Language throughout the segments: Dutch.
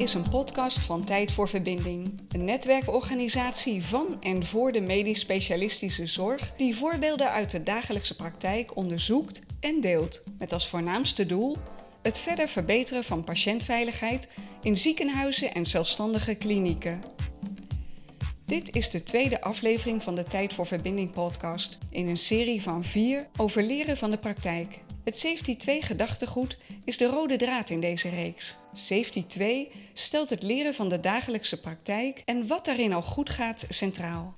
is een podcast van Tijd voor Verbinding. Een netwerkorganisatie van en voor de medisch specialistische zorg die voorbeelden uit de dagelijkse praktijk onderzoekt en deelt. Met als voornaamste doel het verder verbeteren van patiëntveiligheid in ziekenhuizen en zelfstandige klinieken. Dit is de tweede aflevering van de Tijd voor Verbinding podcast in een serie van vier over leren van de praktijk. Het Safety 2 gedachtegoed is de rode draad in deze reeks. Safety 2 stelt het leren van de dagelijkse praktijk en wat daarin al goed gaat centraal.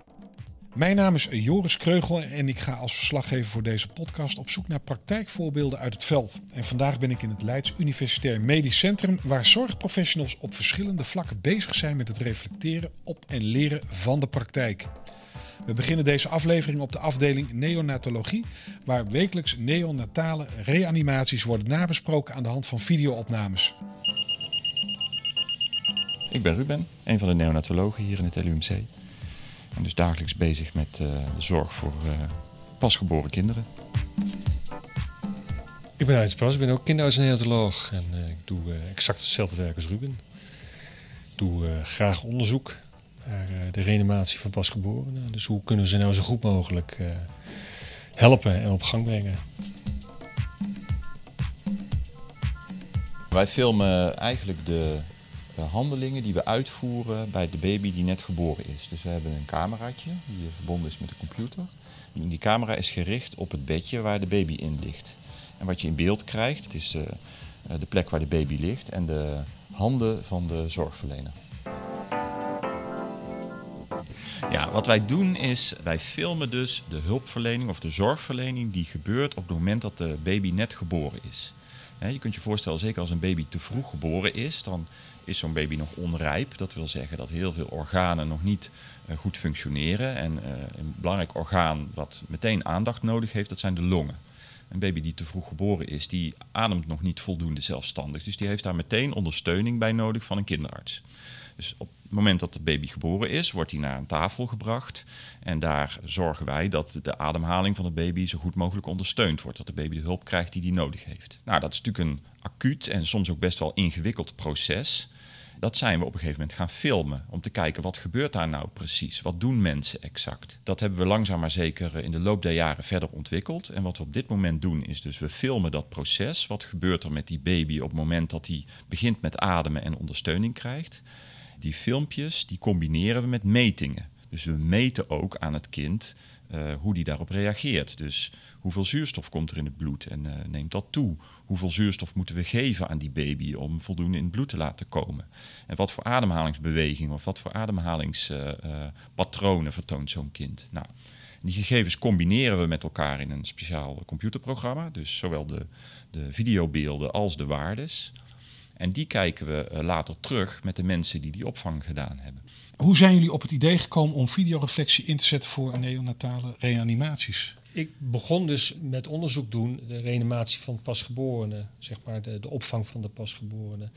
Mijn naam is Joris Kreugel en ik ga als verslaggever voor deze podcast op zoek naar praktijkvoorbeelden uit het veld. En vandaag ben ik in het Leids Universitair Medisch Centrum, waar zorgprofessionals op verschillende vlakken bezig zijn met het reflecteren op en leren van de praktijk. We beginnen deze aflevering op de afdeling neonatologie, waar wekelijks neonatale reanimaties worden nabesproken aan de hand van videoopnames. Ik ben Ruben, een van de neonatologen hier in het LUMC. En dus dagelijks bezig met uh, de zorg voor uh, pasgeboren kinderen. Ik ben Uit Pas, ik ben ook kinderarts-neonatoloog en uh, ik doe exact hetzelfde werk als Ruben. Ik doe graag onderzoek naar de reanimatie van pasgeborenen. Dus hoe kunnen ze nou zo goed mogelijk helpen en op gang brengen. Wij filmen eigenlijk de handelingen die we uitvoeren bij de baby die net geboren is. Dus we hebben een cameraatje die verbonden is met de computer. En die camera is gericht op het bedje waar de baby in ligt. En wat je in beeld krijgt, is uh, de plek waar de baby ligt en de handen van de zorgverlener. Ja, wat wij doen is, wij filmen dus de hulpverlening of de zorgverlening die gebeurt op het moment dat de baby net geboren is. Je kunt je voorstellen, zeker als een baby te vroeg geboren is, dan is zo'n baby nog onrijp. Dat wil zeggen dat heel veel organen nog niet uh, goed functioneren. En uh, een belangrijk orgaan wat meteen aandacht nodig heeft, dat zijn de longen. Een baby die te vroeg geboren is, die ademt nog niet voldoende zelfstandig. Dus die heeft daar meteen ondersteuning bij nodig van een kinderarts. Dus op het moment dat de baby geboren is, wordt hij naar een tafel gebracht. En daar zorgen wij dat de ademhaling van de baby zo goed mogelijk ondersteund wordt. Dat de baby de hulp krijgt die hij nodig heeft. Nou, dat is natuurlijk een acuut en soms ook best wel ingewikkeld proces. Dat zijn we op een gegeven moment gaan filmen. Om te kijken wat gebeurt daar nou precies? Wat doen mensen exact? Dat hebben we langzaam maar zeker in de loop der jaren verder ontwikkeld. En wat we op dit moment doen is dus we filmen dat proces. Wat gebeurt er met die baby op het moment dat hij begint met ademen en ondersteuning krijgt? Die filmpjes die combineren we met metingen. Dus we meten ook aan het kind uh, hoe die daarop reageert. Dus hoeveel zuurstof komt er in het bloed en uh, neemt dat toe? Hoeveel zuurstof moeten we geven aan die baby om voldoende in het bloed te laten komen? En wat voor ademhalingsbewegingen of wat voor ademhalingspatronen vertoont zo'n kind? Nou, die gegevens combineren we met elkaar in een speciaal computerprogramma. Dus zowel de, de videobeelden als de waardes. En die kijken we eh, later terug met de mensen die die opvang gedaan hebben. Hoe zijn jullie op het idee gekomen om videoreflectie in te zetten voor neonatale reanimaties? Ik begon dus met onderzoek doen, de reanimatie van pasgeborenen, zeg maar de, de opvang van de pasgeborenen.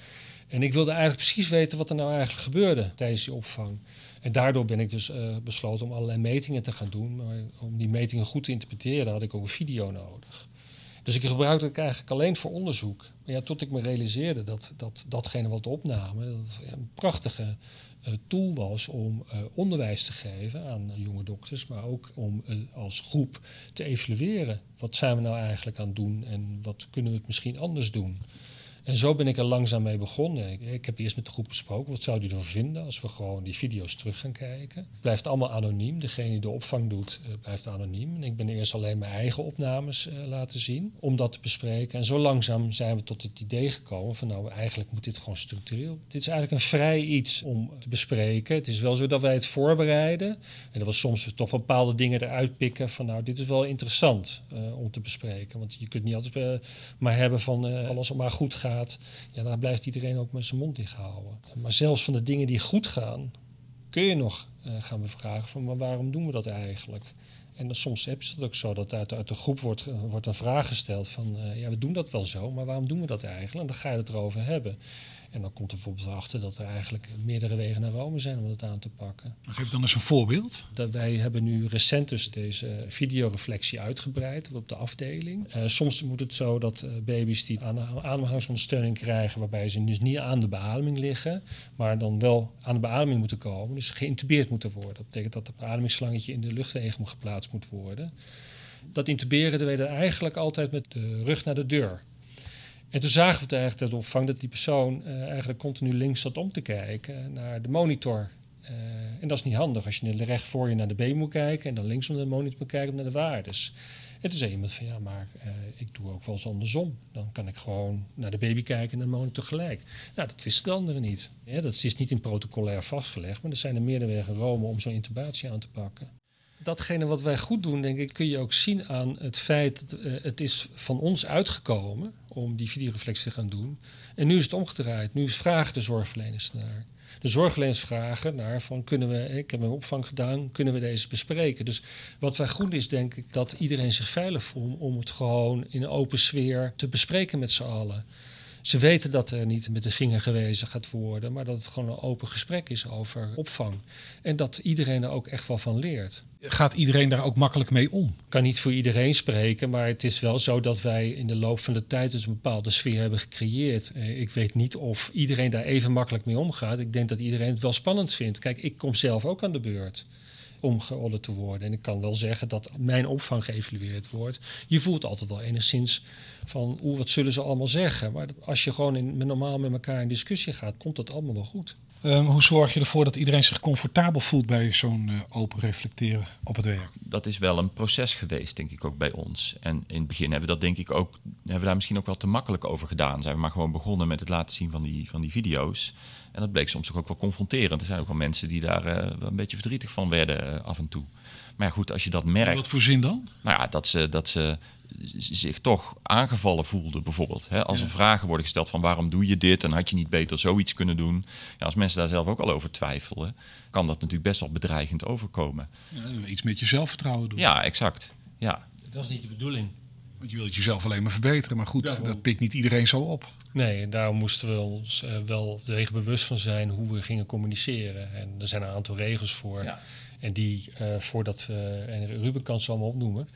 En ik wilde eigenlijk precies weten wat er nou eigenlijk gebeurde tijdens die opvang. En daardoor ben ik dus uh, besloten om allerlei metingen te gaan doen. Maar om die metingen goed te interpreteren had ik ook een video nodig. Dus ik gebruikte het eigenlijk alleen voor onderzoek. Maar ja, tot ik me realiseerde dat, dat datgene wat opnamen, dat een prachtige uh, tool was om uh, onderwijs te geven aan uh, jonge dokters, maar ook om als groep te evalueren. Wat zijn we nou eigenlijk aan het doen en wat kunnen we het misschien anders doen? En zo ben ik er langzaam mee begonnen. Ik, heb eerst met de groep besproken, wat zou u ervan vinden als we gewoon die video's terug gaan kijken. Het blijft allemaal anoniem. Degene die de opvang doet, uh, blijft anoniem. En ik ben eerst alleen mijn eigen opnames uh, laten zien om dat te bespreken. En zo langzaam zijn we tot het idee gekomen van nou, eigenlijk moet dit gewoon structureel. Dit is eigenlijk een vrij iets om te bespreken. Het is wel zo dat wij het voorbereiden. En dat we soms toch bepaalde dingen eruit pikken van nou, dit is wel interessant uh, om te bespreken. Want je kunt niet altijd maar hebben van alles maar goed gaat ja, daar blijft iedereen ook met zijn mond dicht houden. Maar zelfs van de dingen die goed gaan, kun je nog uh, gaan bevragen van maar waarom doen we dat eigenlijk? En dan, soms heb je het ook zo dat uit, uit de groep wordt, wordt een vraag gesteld van uh, ja, we doen dat wel zo, maar waarom doen we dat eigenlijk? En dan ga je het erover hebben. En dan komt er bijvoorbeeld achter dat er eigenlijk meerdere wegen naar Rome zijn om dat aan te pakken. Geef dan eens een voorbeeld. Dat wij hebben nu recent dus deze videoreflectie uitgebreid op de afdeling. Uh, soms moet het zo dat uh, baby's die aan ademhalingsondersteuning krijgen, waarbij ze dus niet aan de beademing liggen, maar dan wel aan de beademing moeten komen, dus geïntubeerd moeten worden. Dat betekent dat het beademingsslangetje in de luchtwegen geplaatst moet worden. Dat intuberen deden we eigenlijk altijd met de rug naar de deur. En toen zagen we het eigenlijk dat opvang dat die persoon uh, eigenlijk continu links zat om te kijken naar de monitor. Uh, en dat is niet handig als je recht voor je naar de B moet kijken en dan links om de monitor moet kijken naar de waardes. En toen zei iemand van ja, maar uh, ik doe ook wel eens andersom. Dan kan ik gewoon naar de baby kijken en naar de monitor gelijk. Nou, dat wisten de anderen niet. Dat is niet in protocolair vastgelegd, maar er zijn er meerdere wegen Rome om zo'n intubatie aan te pakken datgene wat wij goed doen, denk ik, kun je ook zien aan het feit dat het is van ons uitgekomen om die videoreflectie te gaan doen. En nu is het omgedraaid. Nu vragen de zorgverleners naar. De zorgverleners vragen naar van kunnen we, ik heb een opvang gedaan, kunnen we deze bespreken? Dus wat wij goed is, denk ik, dat iedereen zich veilig voelt om het gewoon in een open sfeer te bespreken met z'n allen. Ze weten dat er niet met de vinger gewezen gaat worden, maar dat het gewoon een open gesprek is over opvang. En dat iedereen er ook echt wel van leert. Gaat iedereen daar ook makkelijk mee om? Ik kan niet voor iedereen spreken, maar het is wel zo dat wij in de loop van de tijd dus een bepaalde sfeer hebben gecreëerd. Eh, ik weet niet of iedereen daar even makkelijk mee omgaat. Ik denk dat iedereen het wel spannend vindt. Kijk, ik kom zelf ook aan de beurt om geodderd te worden. En ik kan wel zeggen dat mijn opvang geëvalueerd wordt. Je voelt altijd wel enigszins van, oeh, wat zullen ze allemaal zeggen? Maar als je gewoon in, normaal met elkaar in discussie gaat, komt dat allemaal wel goed. Um, hoe zorg je ervoor dat iedereen zich comfortabel voelt bij zo'n uh, open reflecteren op het werk? Dat is wel een proces geweest, denk ik ook bij ons. En in het begin hebben we dat denk ik ook, hebben we daar misschien ook wel te makkelijk over gedaan. Zijn we maar gewoon begonnen met het laten zien van die, van die video's. En dat bleek soms ook wel confronterend. Er zijn ook wel mensen die daar uh, een beetje verdrietig van werden uh, af en toe. Maar ja, goed, als je dat merkt. Wat voor zin dan? Nou ja, dat ze, dat ze zich toch aangevallen voelden, bijvoorbeeld. Hè? Als er vragen worden gesteld van waarom doe je dit en had je niet beter zoiets kunnen doen. Ja, als mensen daar zelf ook al over twijfelen, kan dat natuurlijk best wel bedreigend overkomen. Ja, iets met je zelfvertrouwen doen. Ja, exact. Ja. Dat is niet de bedoeling. Want je wilt jezelf alleen maar verbeteren, maar goed, dat pikt niet iedereen zo op. Nee, daarom moesten we ons uh, wel er bewust van zijn hoe we gingen communiceren. En er zijn een aantal regels voor. Ja. En die, uh, voordat we, en Ruben kan ze allemaal opnoemen,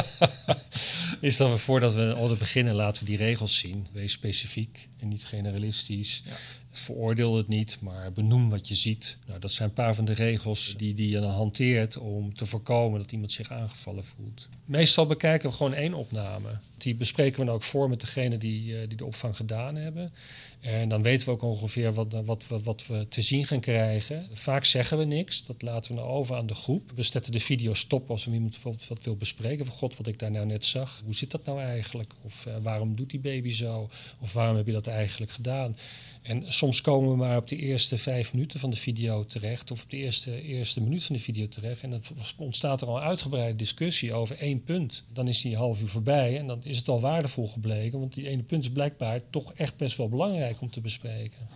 is dat we voordat we altijd beginnen, laten we die regels zien. Wees specifiek en niet generalistisch. Ja. Veroordeel het niet, maar benoem wat je ziet. Nou, dat zijn een paar van de regels die, die je dan hanteert om te voorkomen dat iemand zich aangevallen voelt. Meestal bekijken we gewoon één opname. Die bespreken we dan ook voor met degene die, uh, die de opvang gedaan hebben. En dan weten we ook ongeveer wat, wat, wat, wat, we te zien gaan krijgen. Vaak zeggen we niks, dat laten we nou over aan de groep. We zetten de video stop als we iemand bijvoorbeeld wat wil bespreken. Van god, wat ik daar nou net zag, hoe zit dat nou eigenlijk? Of uh, waarom doet die baby zo? Of waarom heb je dat eigenlijk gedaan? En soms komen we maar op de eerste vijf minuten van de video terecht, of op de eerste, eerste minuut van de video terecht. En dan ontstaat er al een uitgebreide discussie over één punt. Dan is die half uur voorbij en dan is het al waardevol gebleken, want die ene punt is blijkbaar toch echt best wel belangrijk om te bespreken.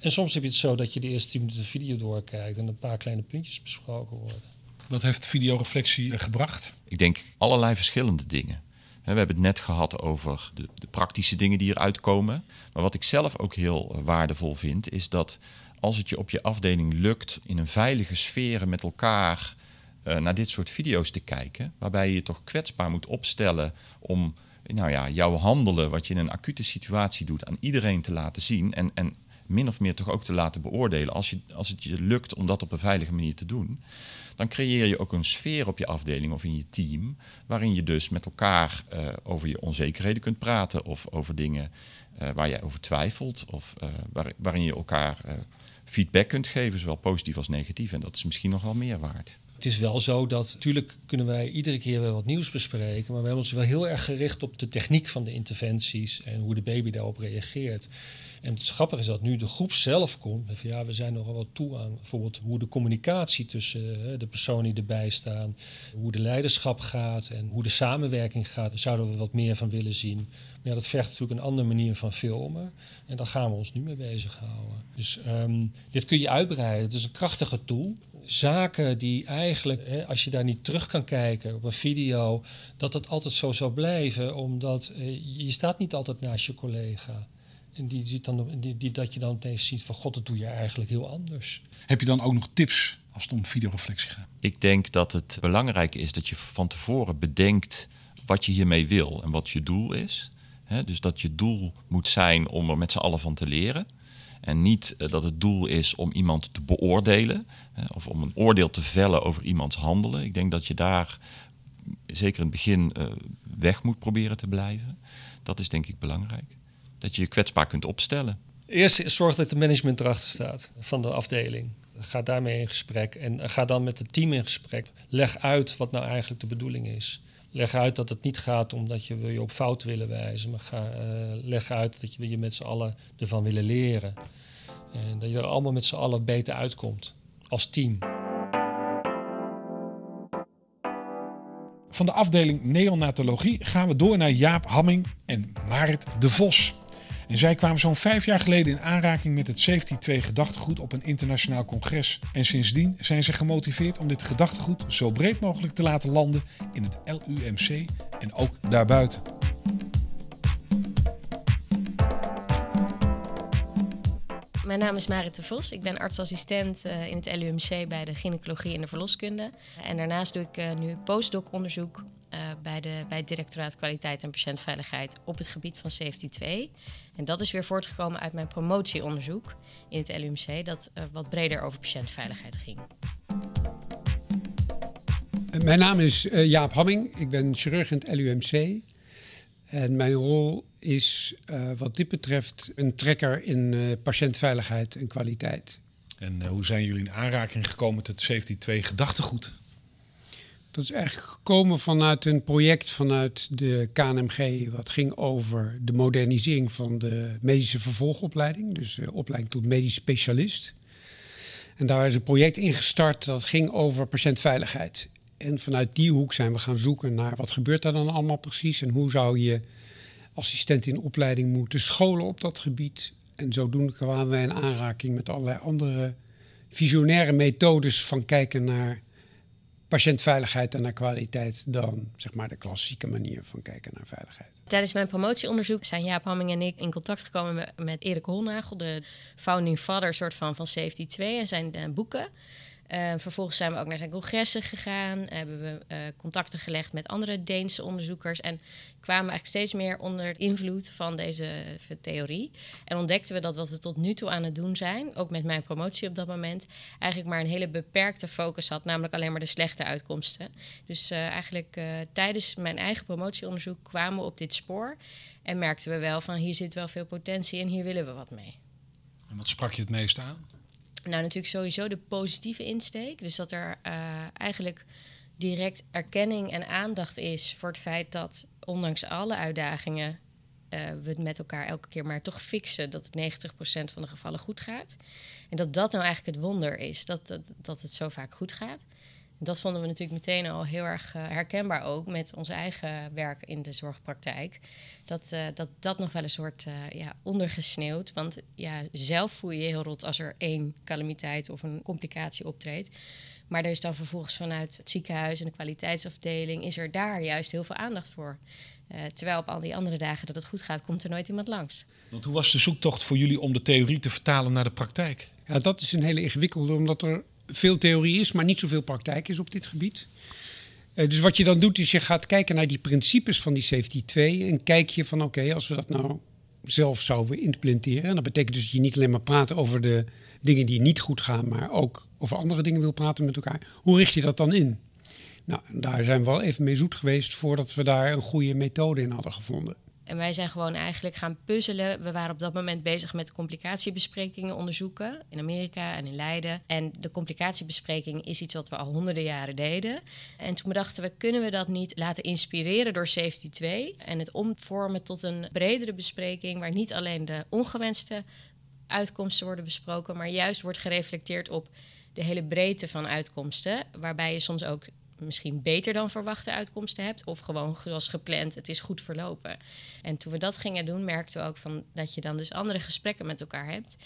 En soms heb je het zo dat je de eerste tien minuten de video doorkijkt en een paar kleine puntjes besproken worden. Wat heeft videoreflectie gebracht? Ik denk allerlei verschillende dingen. We hebben het net gehad over de, de, praktische dingen die eruit komen. Maar wat ik zelf ook heel waardevol vind, is dat als het je op je afdeling lukt in een veilige sfeer met elkaar uh, naar dit soort video's te kijken, waarbij je je toch kwetsbaar moet opstellen om nou ja, jouw handelen, wat je in een acute situatie doet, aan iedereen te laten zien en, en min of meer toch ook te laten beoordelen als, je, als het je lukt om dat op een veilige manier te doen dan creëer je ook een sfeer op je afdeling of in je team, waarin je dus met elkaar uh, over je onzekerheden kunt praten of over dingen uh, waar je over twijfelt of waar, waarin je elkaar feedback kunt geven, zowel positief als negatief. En dat is misschien nog wel meer waard. Het is wel zo dat natuurlijk kunnen wij iedere keer wel wat nieuws bespreken, maar we hebben ons wel heel erg gericht op de techniek van de interventies en hoe de baby daarop reageert. En het grappige is dat nu de groep zelf komt. Van, ja, we zijn nogal wat toe aan bijvoorbeeld hoe de communicatie tussen de personen die erbij staan, hoe de leiderschap gaat en hoe de samenwerking gaat. Daar zouden we wat meer van willen zien. Maar ja, dat vergt natuurlijk een andere manier van filmen. En daar gaan we ons nu mee bezighouden. Dus um, dit kun je uitbreiden. Het is een krachtige tool. Zaken die eigenlijk, hè, als je daar niet terug kan kijken op een video, dat het altijd zo zou blijven. Omdat eh, je staat niet altijd naast je collega. En die ziet dan, die, die, dat je dan opeens ziet van god, dat doe je eigenlijk heel anders. Heb je dan ook nog tips als het om videoreflectie gaat? Ik denk dat het belangrijk is dat je van tevoren bedenkt wat je hiermee wil en wat je doel is. dus dat je doel moet zijn om er met z'n allen van te leren. En niet eh, dat het doel is om iemand te beoordelen of om een oordeel te vellen over iemands handelen. Ik denk dat je daar zeker in het begin eh, weg moet proberen te blijven. Dat is denk ik belangrijk. Dat je je kwetsbaar kunt opstellen. Eerst zorg dat het management erachter staat van de afdeling. Ga daarmee in gesprek en ga dan met het team in gesprek. Leg uit wat nou eigenlijk de bedoeling is. Leg uit dat het niet gaat omdat je je op fout willen wijzen, maar ga, uh, leg uit dat je je met z'n allen ervan willen leren. En dat je er allemaal met z'n allen beter uitkomt als team. Van de afdeling neonatologie gaan we door naar Jaap Hamming en Marit de Vos. En zij kwamen zo'n vijf jaar geleden in aanraking met het Safety 2 gedachtegoed op een internationaal congres. En sindsdien zijn ze gemotiveerd om dit gedachtegoed zo breed mogelijk te laten landen in het LUMC en ook daarbuiten. Mijn naam is Marit de Vos. Ik ben artsassistent eh, in het LUMC bij de gynaecologie en de verloskunde. En daarnaast doe ik eh, nu postdoc-onderzoek uh, bij, de, bij het directoraat kwaliteit en patiëntveiligheid op het gebied van Safety 2. En dat is weer voortgekomen uit mijn promotieonderzoek in het LUMC, dat wat breder over patiëntveiligheid ging. Mijn naam is Jaap Hamming. Ik ben chirurg in het LUMC. En mijn rol is uh, wat dit betreft een trekker in uh, patiëntveiligheid en kwaliteit. En uh, hoe zijn jullie in aanraking gekomen met het Safety 2 gedachtegoed? Dat is eigenlijk gekomen vanuit een project vanuit de KNMG, wat ging over de modernisering van de medische vervolgopleiding, dus opleiding tot medisch specialist. En daar is een project ingestart dat ging over patiëntveiligheid. En vanuit die hoek zijn we gaan zoeken naar wat gebeurt er dan allemaal precies en hoe zou je assistent in opleiding moeten scholen op dat gebied. En zodoende kwamen wij in aanraking met allerlei andere visionaire methodes van kijken naar patiëntveiligheid en naar kwaliteit dan zeg maar de klassieke manier van kijken naar veiligheid. Tijdens mijn promotieonderzoek zijn Jaap Hamming en ik in contact gekomen met, Erik Holnagel, de founding father soort van, van Safety 2 en zijn uh, boeken. Uh, vervolgens zijn we ook naar zijn congressen gegaan. Hebben we uh, contacten gelegd met andere Deense onderzoekers. En kwamen eigenlijk steeds meer onder invloed van deze theorie. En ontdekten we dat wat we tot nu toe aan het doen zijn, ook met mijn promotie op dat moment, eigenlijk maar een hele beperkte focus had, namelijk alleen maar de slechte uitkomsten. Dus uh, eigenlijk tijdens mijn eigen promotieonderzoek kwamen we op dit spoor. En merkten we wel van hier zit wel veel potentie en hier willen we wat mee. En wat sprak je het meest aan? Nou, natuurlijk sowieso de positieve insteek. Dus dat er uh, eigenlijk direct erkenning en aandacht is voor het feit dat, ondanks alle uitdagingen, uh, we het met elkaar elke keer maar toch fixen dat het 90% van de gevallen goed gaat. En dat dat nou eigenlijk het wonder is, dat, dat, dat het zo vaak goed gaat. Dat vonden we natuurlijk meteen al heel erg uh, herkenbaar ook met ons eigen werk in de zorgpraktijk. Dat uh, dat, dat nog wel een soort uh, ja, ondergesneeuwd. Want ja, zelf voel je je heel rot als er één calamiteit of een complicatie optreedt. Maar er is dan vervolgens vanuit het ziekenhuis en de kwaliteitsafdeling... is er daar juist heel veel aandacht voor. terwijl op al die andere dagen dat het goed gaat, komt er nooit iemand langs. Want hoe was de zoektocht voor jullie om de theorie te vertalen naar de praktijk? Ja, dat is een hele ingewikkelde, omdat er veel theorie is, maar niet zoveel praktijk is op dit gebied. Uh, dus wat je dan doet, is je gaat kijken naar die principes van die safety 2 en kijk je van oké, als we dat nou zelf zouden implementeren, en dat betekent dus dat je niet alleen maar praat over de dingen die niet goed gaan, maar ook over andere dingen wil praten met elkaar. Hoe richt je dat dan in? Nou, daar zijn we wel even mee zoet geweest voordat we daar een goede methode in hadden gevonden. En wij zijn gewoon eigenlijk gaan puzzelen. We waren op dat moment bezig met complicatiebesprekingen onderzoeken in Amerika en in Leiden. En de complicatiebespreking is iets wat we al honderden jaren deden. En toen bedachten we, kunnen we dat niet laten inspireren door Safety 2 en het omvormen tot een bredere bespreking waar niet alleen de ongewenste uitkomsten worden besproken, maar juist wordt gereflecteerd op de hele breedte van uitkomsten, waarbij je soms ook misschien beter dan verwachte uitkomsten hebt. Of gewoon zoals gepland, het is goed verlopen. En toen we dat gingen doen, merkten we ook van dat je dan dus andere gesprekken met elkaar hebt.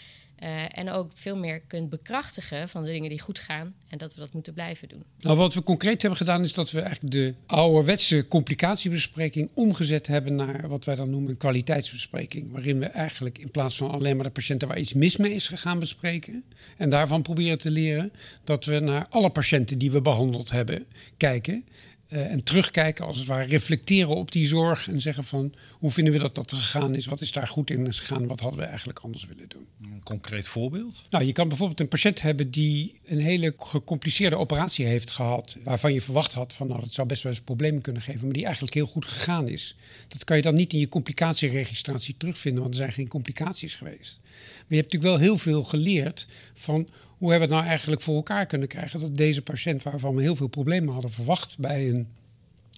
Eh, en ook veel meer kunt bekrachtigen van de dingen die goed gaan. En dat we dat moeten blijven doen. Nou, wat we concreet hebben gedaan is dat we eigenlijk de ouderwetse complicatiebespreking omgezet hebben naar wat wij dan noemen een kwaliteitsbespreking. Waarin we eigenlijk in plaats van alleen maar de patiënten waar iets mis mee is gegaan bespreken. En daarvan proberen te leren dat we naar alle patiënten die we behandeld hebben kijken. Uh, en terugkijken, als het ware, reflecteren op die zorg en zeggen van hoe vinden we dat dat gegaan is, wat is daar goed in gegaan, wat hadden we eigenlijk anders willen doen. Een concreet voorbeeld? Nou, je kan bijvoorbeeld een patiënt hebben die een hele gecompliceerde operatie heeft gehad, waarvan je verwacht had van nou dat zou best wel eens problemen kunnen geven, maar die eigenlijk heel goed gegaan is. Dat kan je dan niet in je complicatieregistratie terugvinden, want er zijn geen complicaties geweest. Maar je hebt natuurlijk wel heel veel geleerd van hoe hebben we het nou eigenlijk voor elkaar kunnen krijgen dat deze patiënt, waarvan we heel veel problemen hadden verwacht bij een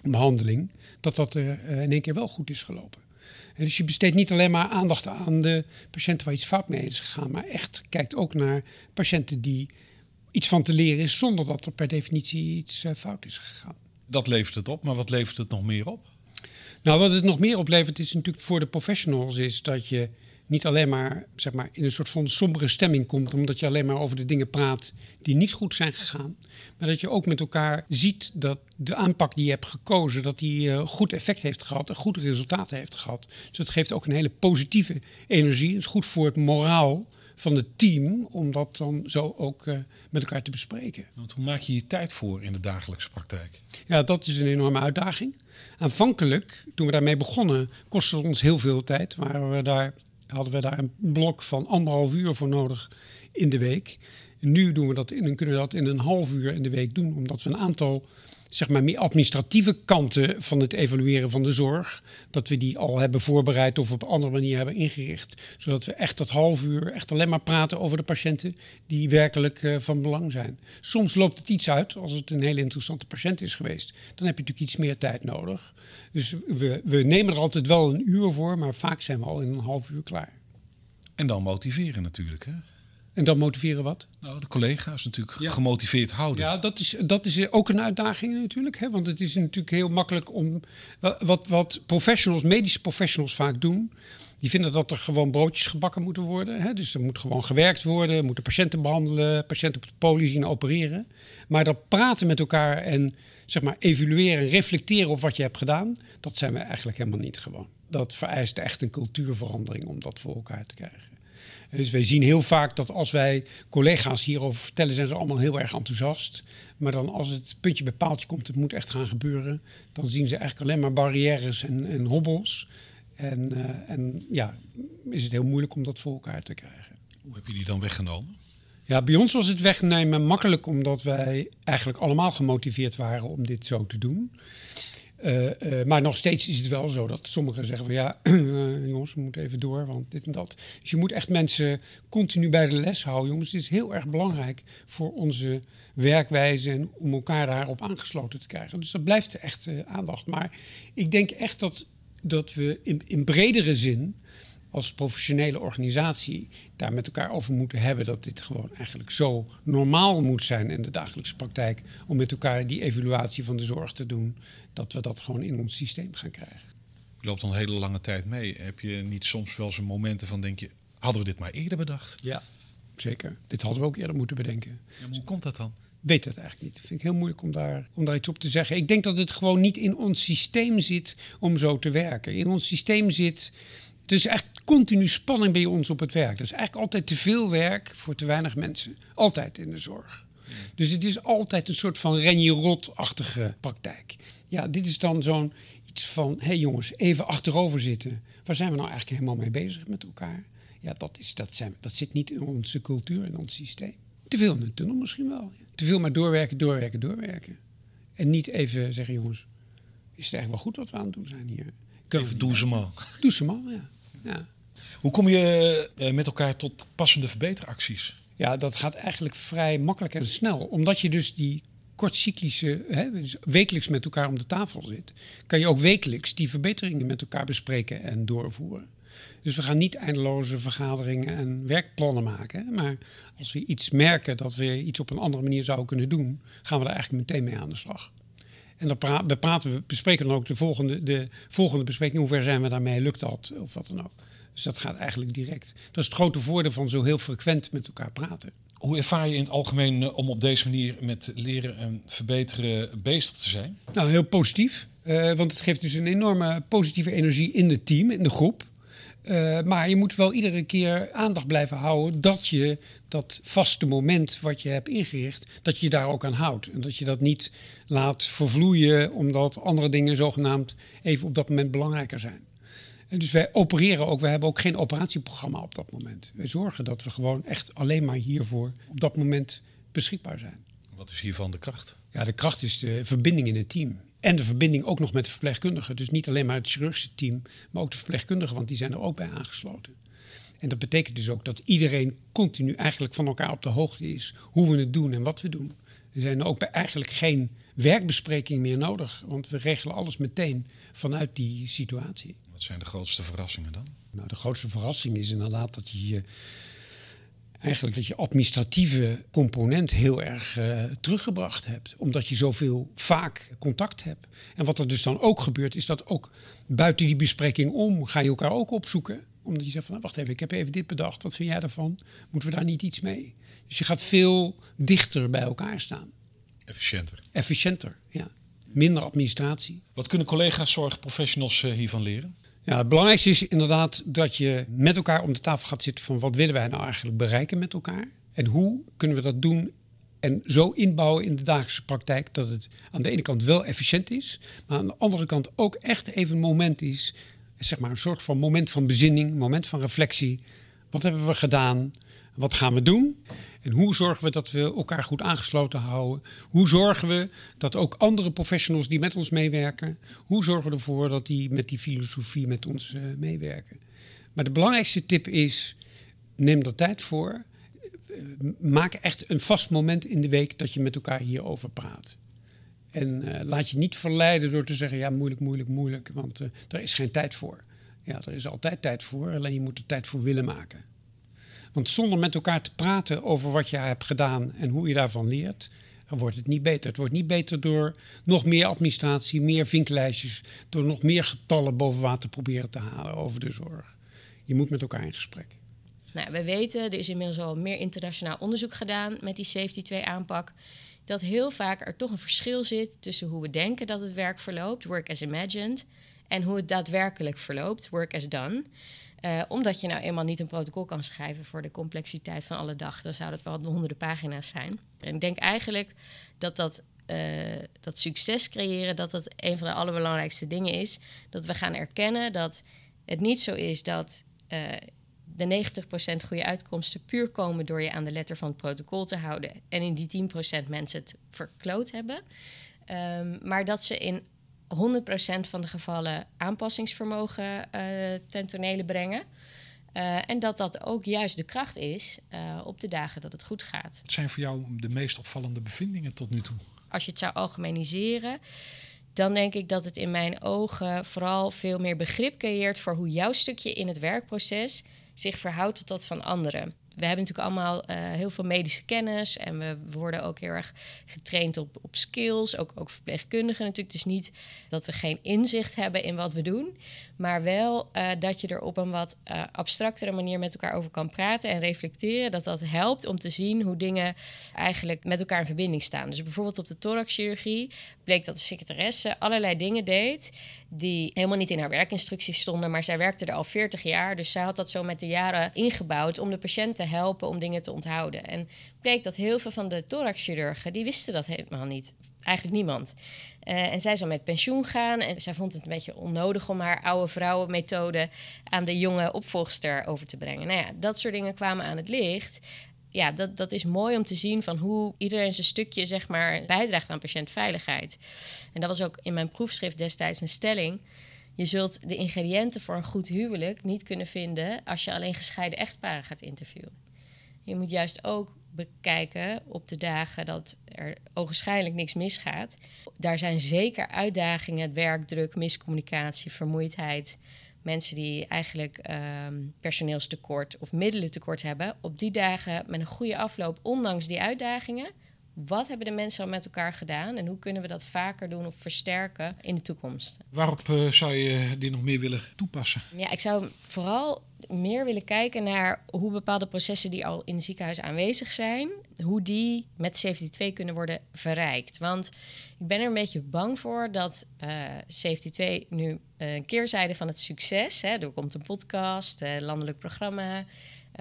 behandeling, dat dat uh, in één keer wel goed is gelopen. En dus je besteedt niet alleen maar aandacht aan de patiënten waar iets fout mee is gegaan, maar echt kijkt ook naar patiënten die iets van te leren is zonder dat er per definitie iets uh, fout is gegaan. Dat levert het op, maar wat levert het nog meer op? Nou, wat het nog meer oplevert is natuurlijk voor de professionals is dat je niet alleen maar, zeg maar in een soort van sombere stemming komt, omdat je alleen maar over de dingen praat die niet goed zijn gegaan. Maar dat je ook met elkaar ziet dat de aanpak die je hebt gekozen, dat die uh, goed effect heeft gehad en goede resultaten heeft gehad. Dus dat geeft ook een hele positieve energie. Het is goed voor het moraal van het team om dat dan zo ook uh, met elkaar te bespreken. Want hoe maak je je tijd voor in de dagelijkse praktijk? Ja, dat is een enorme uitdaging. Aanvankelijk, toen we daarmee begonnen, kostte het ons heel veel tijd. Waren we daar hadden we daar een blok van anderhalf uur voor nodig in de week. Nu doen we dat in, kunnen we dat in een half uur in de week doen, omdat we een aantal zeg maar, meer administratieve kanten van het evalueren van de zorg, dat we die al hebben voorbereid of op een andere manier hebben ingericht. Zodat we echt dat half uur echt alleen maar praten over de patiënten die werkelijk uh, van belang zijn. Soms loopt het iets uit, als het een hele interessante patiënt is geweest. Dan heb je natuurlijk iets meer tijd nodig. Dus we, we nemen er altijd wel een uur voor, maar vaak zijn we al in een half uur klaar. En dan motiveren natuurlijk, hè? En dan motiveren wat? Nou, de collega's natuurlijk gemotiveerd houden. Ja, dat is, dat is ook een uitdaging natuurlijk. Hè? Want het is natuurlijk heel makkelijk om. Wat, wat professionals, medische professionals vaak doen. Die vinden dat er gewoon broodjes gebakken moeten worden. Hè? Dus er moet gewoon gewerkt worden, moeten patiënten behandelen, patiënten op de poli zien opereren. Maar dat praten met elkaar en zeg maar evalueren, reflecteren op wat je hebt gedaan, dat zijn we eigenlijk helemaal niet gewoon. Dat vereist echt een cultuurverandering om dat voor elkaar te krijgen. Dus wij zien heel vaak dat als wij collega's hierover vertellen, zijn ze allemaal heel erg enthousiast. Maar dan als het puntje bij paaltje komt, het moet echt gaan gebeuren, dan zien ze eigenlijk alleen maar barrières en, en hobbels. En, uh, en ja, is het heel moeilijk om dat voor elkaar te krijgen. Hoe heb je die dan weggenomen? Ja, bij ons was het wegnemen makkelijk omdat wij eigenlijk allemaal gemotiveerd waren om dit zo te doen. Uh, uh, maar nog steeds is het wel zo dat sommigen zeggen van ja, uh, jongens, we moeten even door, want dit en dat. Dus je moet echt mensen continu bij de les houden, jongens. Het is heel erg belangrijk voor onze werkwijze en om elkaar daarop aangesloten te krijgen. Dus dat blijft echt aandacht. Maar ik denk echt dat, dat we in, in bredere zin als professionele organisatie daar met elkaar over moeten hebben dat dit gewoon eigenlijk zo normaal moet zijn in de dagelijkse praktijk. Om met elkaar die evaluatie van de zorg te doen. Dat we dat gewoon in ons systeem gaan krijgen. Je loopt al een hele lange tijd mee. Heb je niet soms wel zo'n momenten van denk je, hadden we dit maar eerder bedacht? Ja, zeker. Dit hadden we ook eerder moeten bedenken. Ja, hoe komt dat dan? weet het eigenlijk niet. Dat vind ik heel moeilijk om daar, om daar iets op te zeggen. Ik denk dat het gewoon niet in ons systeem zit om zo te werken. In ons systeem zit. Het is echt continu spanning bij ons op het werk. Dat is eigenlijk altijd te veel werk voor te weinig mensen. Altijd in de zorg. Dus het is altijd een soort van renje-rot-achtige praktijk. Ja, dit is dan zo'n iets van: hé hey jongens, even achterover zitten. Waar zijn we nou eigenlijk helemaal mee bezig met elkaar? Ja, dat, is, dat, zijn, dat zit niet in onze cultuur, in ons systeem. Te veel in de tunnel misschien wel. Te veel maar doorwerken, doorwerken, doorwerken. En niet even zeggen: jongens, is het eigenlijk wel goed wat we aan het doen zijn hier? Even doe ze maar. Doe ze maar, ja. Ja. Hoe kom je eh, met elkaar tot passende verbeteracties? Ja, dat gaat eigenlijk vrij makkelijk en snel. Omdat je dus die kortcyclische, hè, dus wekelijks met elkaar om de tafel zit, kan je ook wekelijks die verbeteringen met elkaar bespreken en doorvoeren. Dus we gaan niet eindeloze vergaderingen en werkplannen maken. Maar als we iets merken dat we iets op een andere manier zouden kunnen doen, gaan we daar eigenlijk meteen mee aan de slag. En dan pra we praten we bespreken dan ook de volgende, de volgende bespreking. Hoe ver zijn we daarmee? Lukt dat? Of wat dan ook. Dus dat gaat eigenlijk direct. Dat is het grote voordeel van zo heel frequent met elkaar praten. Hoe ervaar je in het algemeen eh, om op deze manier met leren en verbeteren bezig te zijn? Nou, heel positief. Uh, want het geeft dus een enorme positieve energie in het team, in de groep. Uh, maar je moet wel iedere keer aandacht blijven houden dat je dat vaste moment wat je hebt ingericht, dat je daar ook aan houdt. En dat je dat niet laat vervloeien omdat andere dingen zogenaamd even op dat moment belangrijker zijn. En dus wij opereren ook, we hebben ook geen operatieprogramma op dat moment. Wij zorgen dat we gewoon echt alleen maar hiervoor op dat moment beschikbaar zijn. Wat is hiervan de kracht? Ja, de kracht is de verbinding in het team. En de verbinding ook nog met de verpleegkundigen. Dus niet alleen maar het chirurgische team, maar ook de verpleegkundigen, want die zijn er ook bij aangesloten. En dat betekent dus ook dat iedereen continu eigenlijk van elkaar op de hoogte is hoe we het doen en wat we doen. Er zijn ook bij eigenlijk geen werkbespreking meer nodig, want we regelen alles meteen vanuit die situatie. Wat zijn de grootste verrassingen dan? Nou, de grootste verrassing is inderdaad dat je eigenlijk dat je administratieve component heel erg uh, teruggebracht hebt. Omdat je zoveel vaak contact hebt. En wat er dus dan ook gebeurt, is dat ook buiten die bespreking om ga je elkaar ook opzoeken. Omdat je zegt van, nou, wacht even, ik heb even dit bedacht. Wat vind jij daarvan? Moeten we daar niet iets mee? Dus je gaat veel dichter bij elkaar staan. Efficiënter. Efficiënter, ja. Minder administratie. Wat kunnen collega's zorgprofessionals uh, hiervan leren? Ja, het belangrijkste is inderdaad dat je met elkaar om de tafel gaat zitten van wat willen wij nou eigenlijk bereiken met elkaar? En hoe kunnen we dat doen en zo inbouwen in de dagelijkse praktijk dat het aan de ene kant wel efficiënt is, maar aan de andere kant ook echt even een moment is, zeg maar een soort van moment van bezinning, moment van reflectie. Wat hebben we gedaan? Wat gaan we doen? En hoe zorgen we dat we elkaar goed aangesloten houden? Hoe zorgen we dat ook andere professionals die met ons meewerken, hoe zorgen we ervoor dat die met die filosofie met ons uh, meewerken? Maar de belangrijkste tip is: neem er tijd voor. Maak echt een vast moment in de week dat je met elkaar hierover praat. En uh, laat je niet verleiden door te zeggen: ja, moeilijk, moeilijk, moeilijk, want uh, er is geen tijd voor. Ja, er is altijd tijd voor, alleen je moet er tijd voor willen maken. Want zonder met elkaar te praten over wat je hebt gedaan en hoe je daarvan leert, dan wordt het niet beter. Het wordt niet beter door nog meer administratie, meer vinklijstjes, door nog meer getallen boven water proberen te halen over de zorg. Je moet met elkaar in gesprek. Nou, we weten, er is inmiddels al meer internationaal onderzoek gedaan met die Safety 2 aanpak. Dat heel vaak er toch een verschil zit tussen hoe we denken dat het werk verloopt, work as imagined, en hoe het daadwerkelijk verloopt, work as done. Uh, omdat je nou eenmaal niet een protocol kan schrijven voor de complexiteit van alle dag. Dan zou dat wel honderden pagina's zijn. En ik denk eigenlijk dat dat, uh, dat succes creëren, dat dat een van de allerbelangrijkste dingen is. Dat we gaan erkennen dat het niet zo is dat uh, de 90% goede uitkomsten puur komen door je aan de letter van het protocol te houden. En in die 10% mensen het verkloot hebben. Um, maar dat ze in 100% van de gevallen aanpassingsvermogen uh, ten tonele brengen. Uh, en dat dat ook juist de kracht is uh, op de dagen dat het goed gaat. Wat zijn voor jou de meest opvallende bevindingen tot nu toe? Als je het zou algemeniseren, dan denk ik dat het in mijn ogen vooral veel meer begrip creëert voor hoe jouw stukje in het werkproces zich verhoudt tot dat van anderen we hebben natuurlijk allemaal uh, heel veel medische kennis en we worden ook heel erg getraind op, op skills, ook, ook verpleegkundigen natuurlijk. Het is niet dat we geen inzicht hebben in wat we doen, maar wel uh, dat je er op een wat uh, abstractere manier met elkaar over kan praten en reflecteren. Dat dat helpt om te zien hoe dingen eigenlijk met elkaar in verbinding staan. Dus bijvoorbeeld op de thoraxchirurgie bleek dat de secretaresse allerlei dingen deed die helemaal niet in haar werkinstructies stonden, maar zij werkte er al 40 jaar, dus zij had dat zo met de jaren ingebouwd om de patiënt te helpen om dingen te onthouden. En bleek dat heel veel van de thoraxchirurgen, die wisten dat helemaal niet. Eigenlijk niemand. Uh, en zij zou met pensioen gaan en zij vond het een beetje onnodig om haar oude vrouwenmethode aan de jonge opvolgster over te brengen. Nou ja, dat soort dingen kwamen aan het licht ja, dat, dat is mooi om te zien van hoe iedereen zijn stukje zeg maar, bijdraagt aan patiëntveiligheid. En dat was ook in mijn proefschrift destijds een stelling. Je zult de ingrediënten voor een goed huwelijk niet kunnen vinden als je alleen gescheiden echtparen gaat interviewen. Je moet juist ook bekijken op de dagen dat er ogenschijnlijk niks misgaat. Daar zijn zeker uitdagingen, werkdruk, miscommunicatie, vermoeidheid. Mensen die eigenlijk um, personeelstekort of middelen tekort hebben. Op die dagen met een goede afloop, ondanks die uitdagingen, wat hebben de mensen al met elkaar gedaan en hoe kunnen we dat vaker doen of versterken in de toekomst. Waarop uh, zou je dit nog meer willen toepassen? Ja, ik zou vooral meer willen kijken naar hoe bepaalde processen die al in het ziekenhuis aanwezig zijn, hoe die met Safety 2 kunnen worden verrijkt. Want ik ben er een beetje bang voor dat uh, Safety 2 nu een keerzijde van het succes, hè, er komt een podcast, een landelijk programma, uh,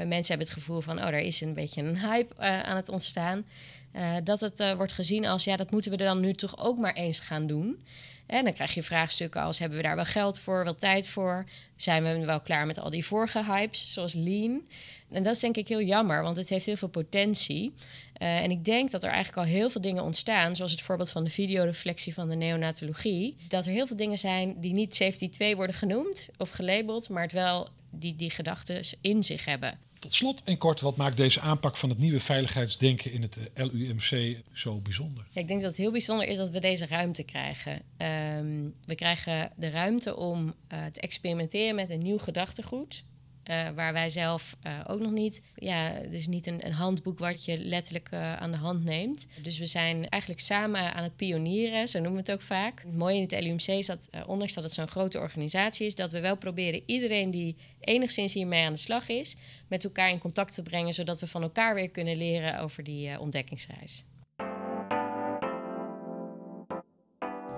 mensen hebben het gevoel van, oh, er is een beetje een hype uh, aan het ontstaan. Uh, dat het wordt gezien als, ja, dat moeten we er dan nu toch ook maar eens gaan doen. En dan krijg je vraagstukken als, hebben we daar wel geld voor, wel tijd voor? Zijn we wel klaar met al die vorige hypes, zoals Lean? En dat is denk ik heel jammer, want het heeft heel veel potentie. en ik denk dat er eigenlijk al heel veel dingen ontstaan, zoals het voorbeeld van de videoreflectie van de neonatologie. Dat er heel veel dingen zijn die niet safety 2 worden genoemd of gelabeld, maar het wel die die gedachten in zich hebben. Tot slot en kort, wat maakt deze aanpak van het nieuwe veiligheidsdenken in het LUMC zo bijzonder? Ja, ik denk dat het heel bijzonder is dat we deze ruimte krijgen. Um, we krijgen de ruimte om uh, te experimenteren met een nieuw gedachtegoed. Uh, waar wij zelf uh, ook nog niet. Ja, het is niet een, een handboek wat je letterlijk uh, aan de hand neemt. Dus we zijn eigenlijk samen aan het pionieren, zo noemen we het ook vaak. Het mooie in het LUMC is dat, ondanks dat het zo'n grote organisatie is, dat we wel proberen iedereen die enigszins hiermee aan de slag is, met elkaar in contact te brengen, zodat we van elkaar weer kunnen leren over die ontdekkingsreis.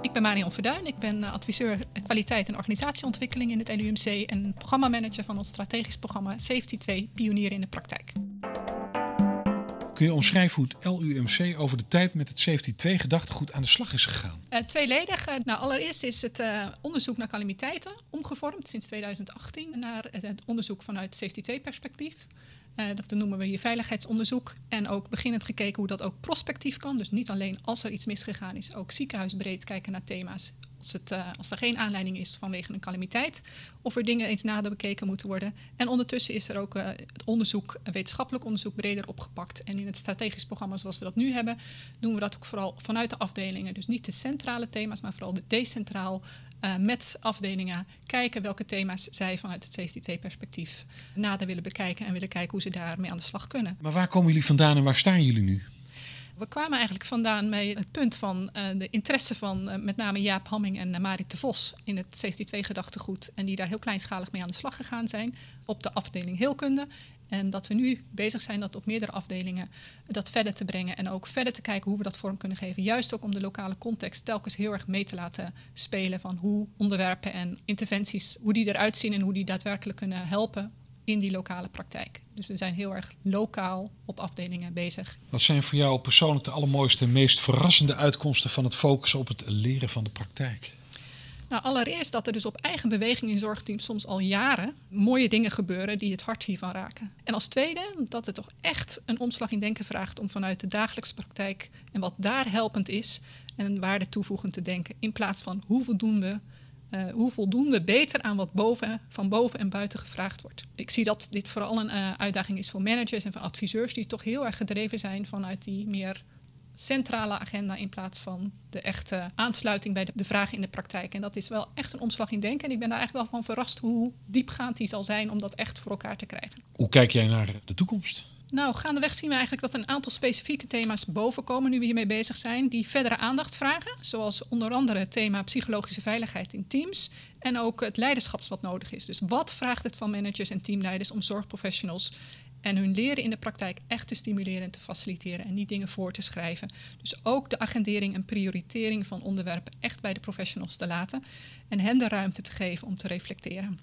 Ik ben Marion Verduin, ik ben adviseur kwaliteit en organisatieontwikkeling in het LUMC en programmamanager van ons strategisch programma Safety 2 Pionieren in de Praktijk. Kun je omschrijven hoe het LUMC over de tijd met het Safety 2 gedachtegoed aan de slag is gegaan? Uh, tweeledig. Uh, nou, allereerst is het uh, onderzoek naar calamiteiten omgevormd sinds 2018 naar het onderzoek vanuit Safety 2 perspectief. Uh, dat noemen we hier veiligheidsonderzoek. En ook beginnend gekeken hoe dat ook prospectief kan. Dus niet alleen als er iets misgegaan is, ook ziekenhuisbreed kijken naar thema's. Als, het, uh, als er geen aanleiding is vanwege een calamiteit. Of er dingen eens nader bekeken moeten worden. En ondertussen is er ook uh, het onderzoek, wetenschappelijk onderzoek, breder opgepakt. En in het strategisch programma zoals we dat nu hebben, doen we dat ook vooral vanuit de afdelingen. Dus niet de centrale thema's, maar vooral de decentraal uh, met afdelingen kijken welke thema's zij vanuit het Safety 2 perspectief nader willen bekijken en willen kijken hoe ze daarmee aan de slag kunnen. Maar waar komen jullie vandaan en waar staan jullie nu? We kwamen eigenlijk vandaan met het punt van uh, de interesse van uh, met name Jaap Hamming en uh, Marit de Vos in het Safety 2 gedachtegoed. En die daar heel kleinschalig mee aan de slag gegaan zijn op de afdeling heelkunde. En dat we nu bezig zijn dat op meerdere afdelingen dat verder te brengen. En ook verder te kijken hoe we dat vorm kunnen geven. Juist ook om de lokale context telkens heel erg mee te laten spelen. Van hoe onderwerpen en interventies, hoe die eruit zien en hoe die daadwerkelijk kunnen helpen in die lokale praktijk. Dus we zijn heel erg lokaal op afdelingen bezig. Wat zijn voor jou persoonlijk de allermooiste en meest verrassende uitkomsten van het focussen op het leren van de praktijk? Nou, allereerst dat er dus op eigen beweging in zorgteams soms al jaren mooie dingen gebeuren die het hart hiervan raken. En als tweede dat het toch echt een omslag in denken vraagt om vanuit de dagelijkse praktijk en wat daar helpend is en waarde toevoegend te denken. In plaats van hoe voldoen we, uh, hoe voldoen we beter aan wat boven, van boven en buiten gevraagd wordt. Ik zie dat dit vooral een uh, uitdaging is voor managers en voor adviseurs die toch heel erg gedreven zijn vanuit die meer centrale agenda in plaats van de echte aansluiting bij de, de vragen in de praktijk. En dat is wel echt een omslag in denken. En ik ben daar eigenlijk wel van verrast hoe diepgaand die zal zijn om dat echt voor elkaar te krijgen. Hoe kijk jij naar de toekomst? Nou, gaandeweg zien we eigenlijk dat een aantal specifieke thema's bovenkomen nu we hiermee bezig zijn, die verdere aandacht vragen. Zoals onder andere het thema psychologische veiligheid in teams en ook het leiderschap wat nodig is. Dus wat vraagt het van managers en teamleiders om zorgprofessionals en hun leren in de praktijk echt te stimuleren en te faciliteren en niet dingen voor te schrijven. Dus ook de agendering en prioritering van onderwerpen echt bij de professionals te laten en hen de ruimte te geven om te reflecteren.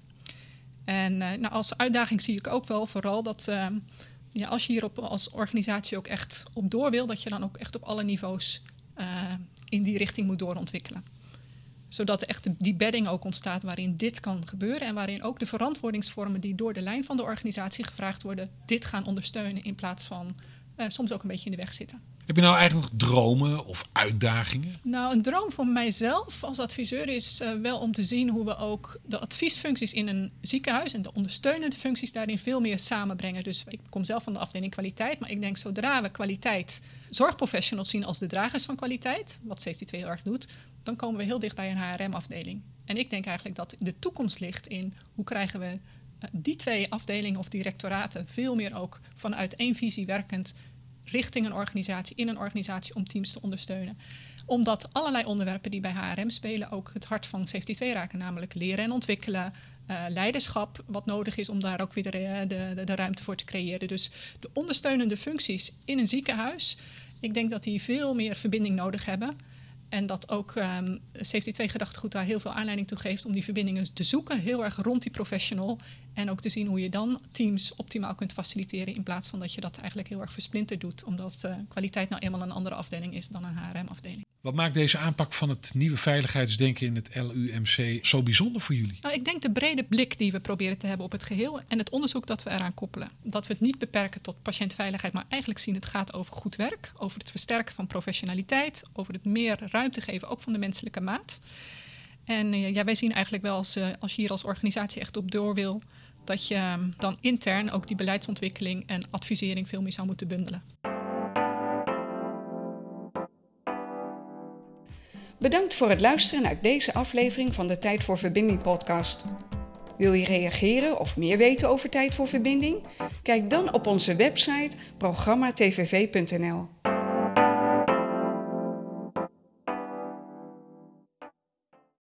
En uh, nou, als uitdaging zie ik ook wel vooral dat uh, ja, als je hierop als organisatie ook echt op door wil, dat je dan ook echt op alle niveaus uh, in die richting moet doorontwikkelen zodat echt die bedding ook ontstaat waarin dit kan gebeuren en waarin ook de verantwoordingsvormen die door de lijn van de organisatie gevraagd worden, dit gaan ondersteunen in plaats van uh, soms ook een beetje in de weg zitten. Heb je nou eigenlijk nog dromen of uitdagingen? Nou, een droom voor mijzelf als adviseur is uh, wel om te zien hoe we ook de adviesfuncties in een ziekenhuis en de ondersteunende functies daarin veel meer samenbrengen. Dus ik kom zelf van de afdeling kwaliteit, maar ik denk zodra we kwaliteit zorgprofessionals zien als de dragers van kwaliteit, wat Safety 2 heel erg doet, dan komen we heel dicht bij een HRM-afdeling. En ik denk eigenlijk dat de toekomst ligt in hoe krijgen we die twee afdelingen of directoraten veel meer ook vanuit één visie werkend richting een organisatie, in een organisatie om teams te ondersteunen omdat allerlei onderwerpen die bij HRM spelen ook het hart van Safety 2 raken, namelijk leren en ontwikkelen, uh, leiderschap, wat nodig is om daar ook weer de, de, de, ruimte voor te creëren. Dus de ondersteunende functies in een ziekenhuis, ik denk dat die veel meer verbinding nodig hebben. En dat ook um, Safety 2 gedachtegoed daar heel veel aanleiding toe geeft om die verbindingen te zoeken, heel erg rond die professional. En ook te zien hoe je dan teams optimaal kunt faciliteren in plaats van dat je dat eigenlijk heel erg versplinterd doet. Omdat uh, kwaliteit nou eenmaal een andere afdeling is dan een HRM-afdeling. Wat maakt deze aanpak van het nieuwe veiligheidsdenken in het LUMC zo bijzonder voor jullie? Nou, ik denk de brede blik die we proberen te hebben op het geheel en het onderzoek dat we eraan koppelen. Dat we het niet beperken tot patiëntveiligheid, maar eigenlijk zien het gaat over goed werk, over het versterken van professionaliteit, over het meer ruimte geven, ook van de menselijke maat. En uh, ja, wij zien eigenlijk wel als, uh, als je hier als organisatie echt op door wil, dat je dan intern ook die beleidsontwikkeling en advisering veel meer zou moeten bundelen. Bedankt voor het luisteren naar deze aflevering van de Tijd voor Verbinding podcast. Wil je reageren of meer weten over Tijd voor Verbinding? Kijk dan op onze website programmatvv.nl.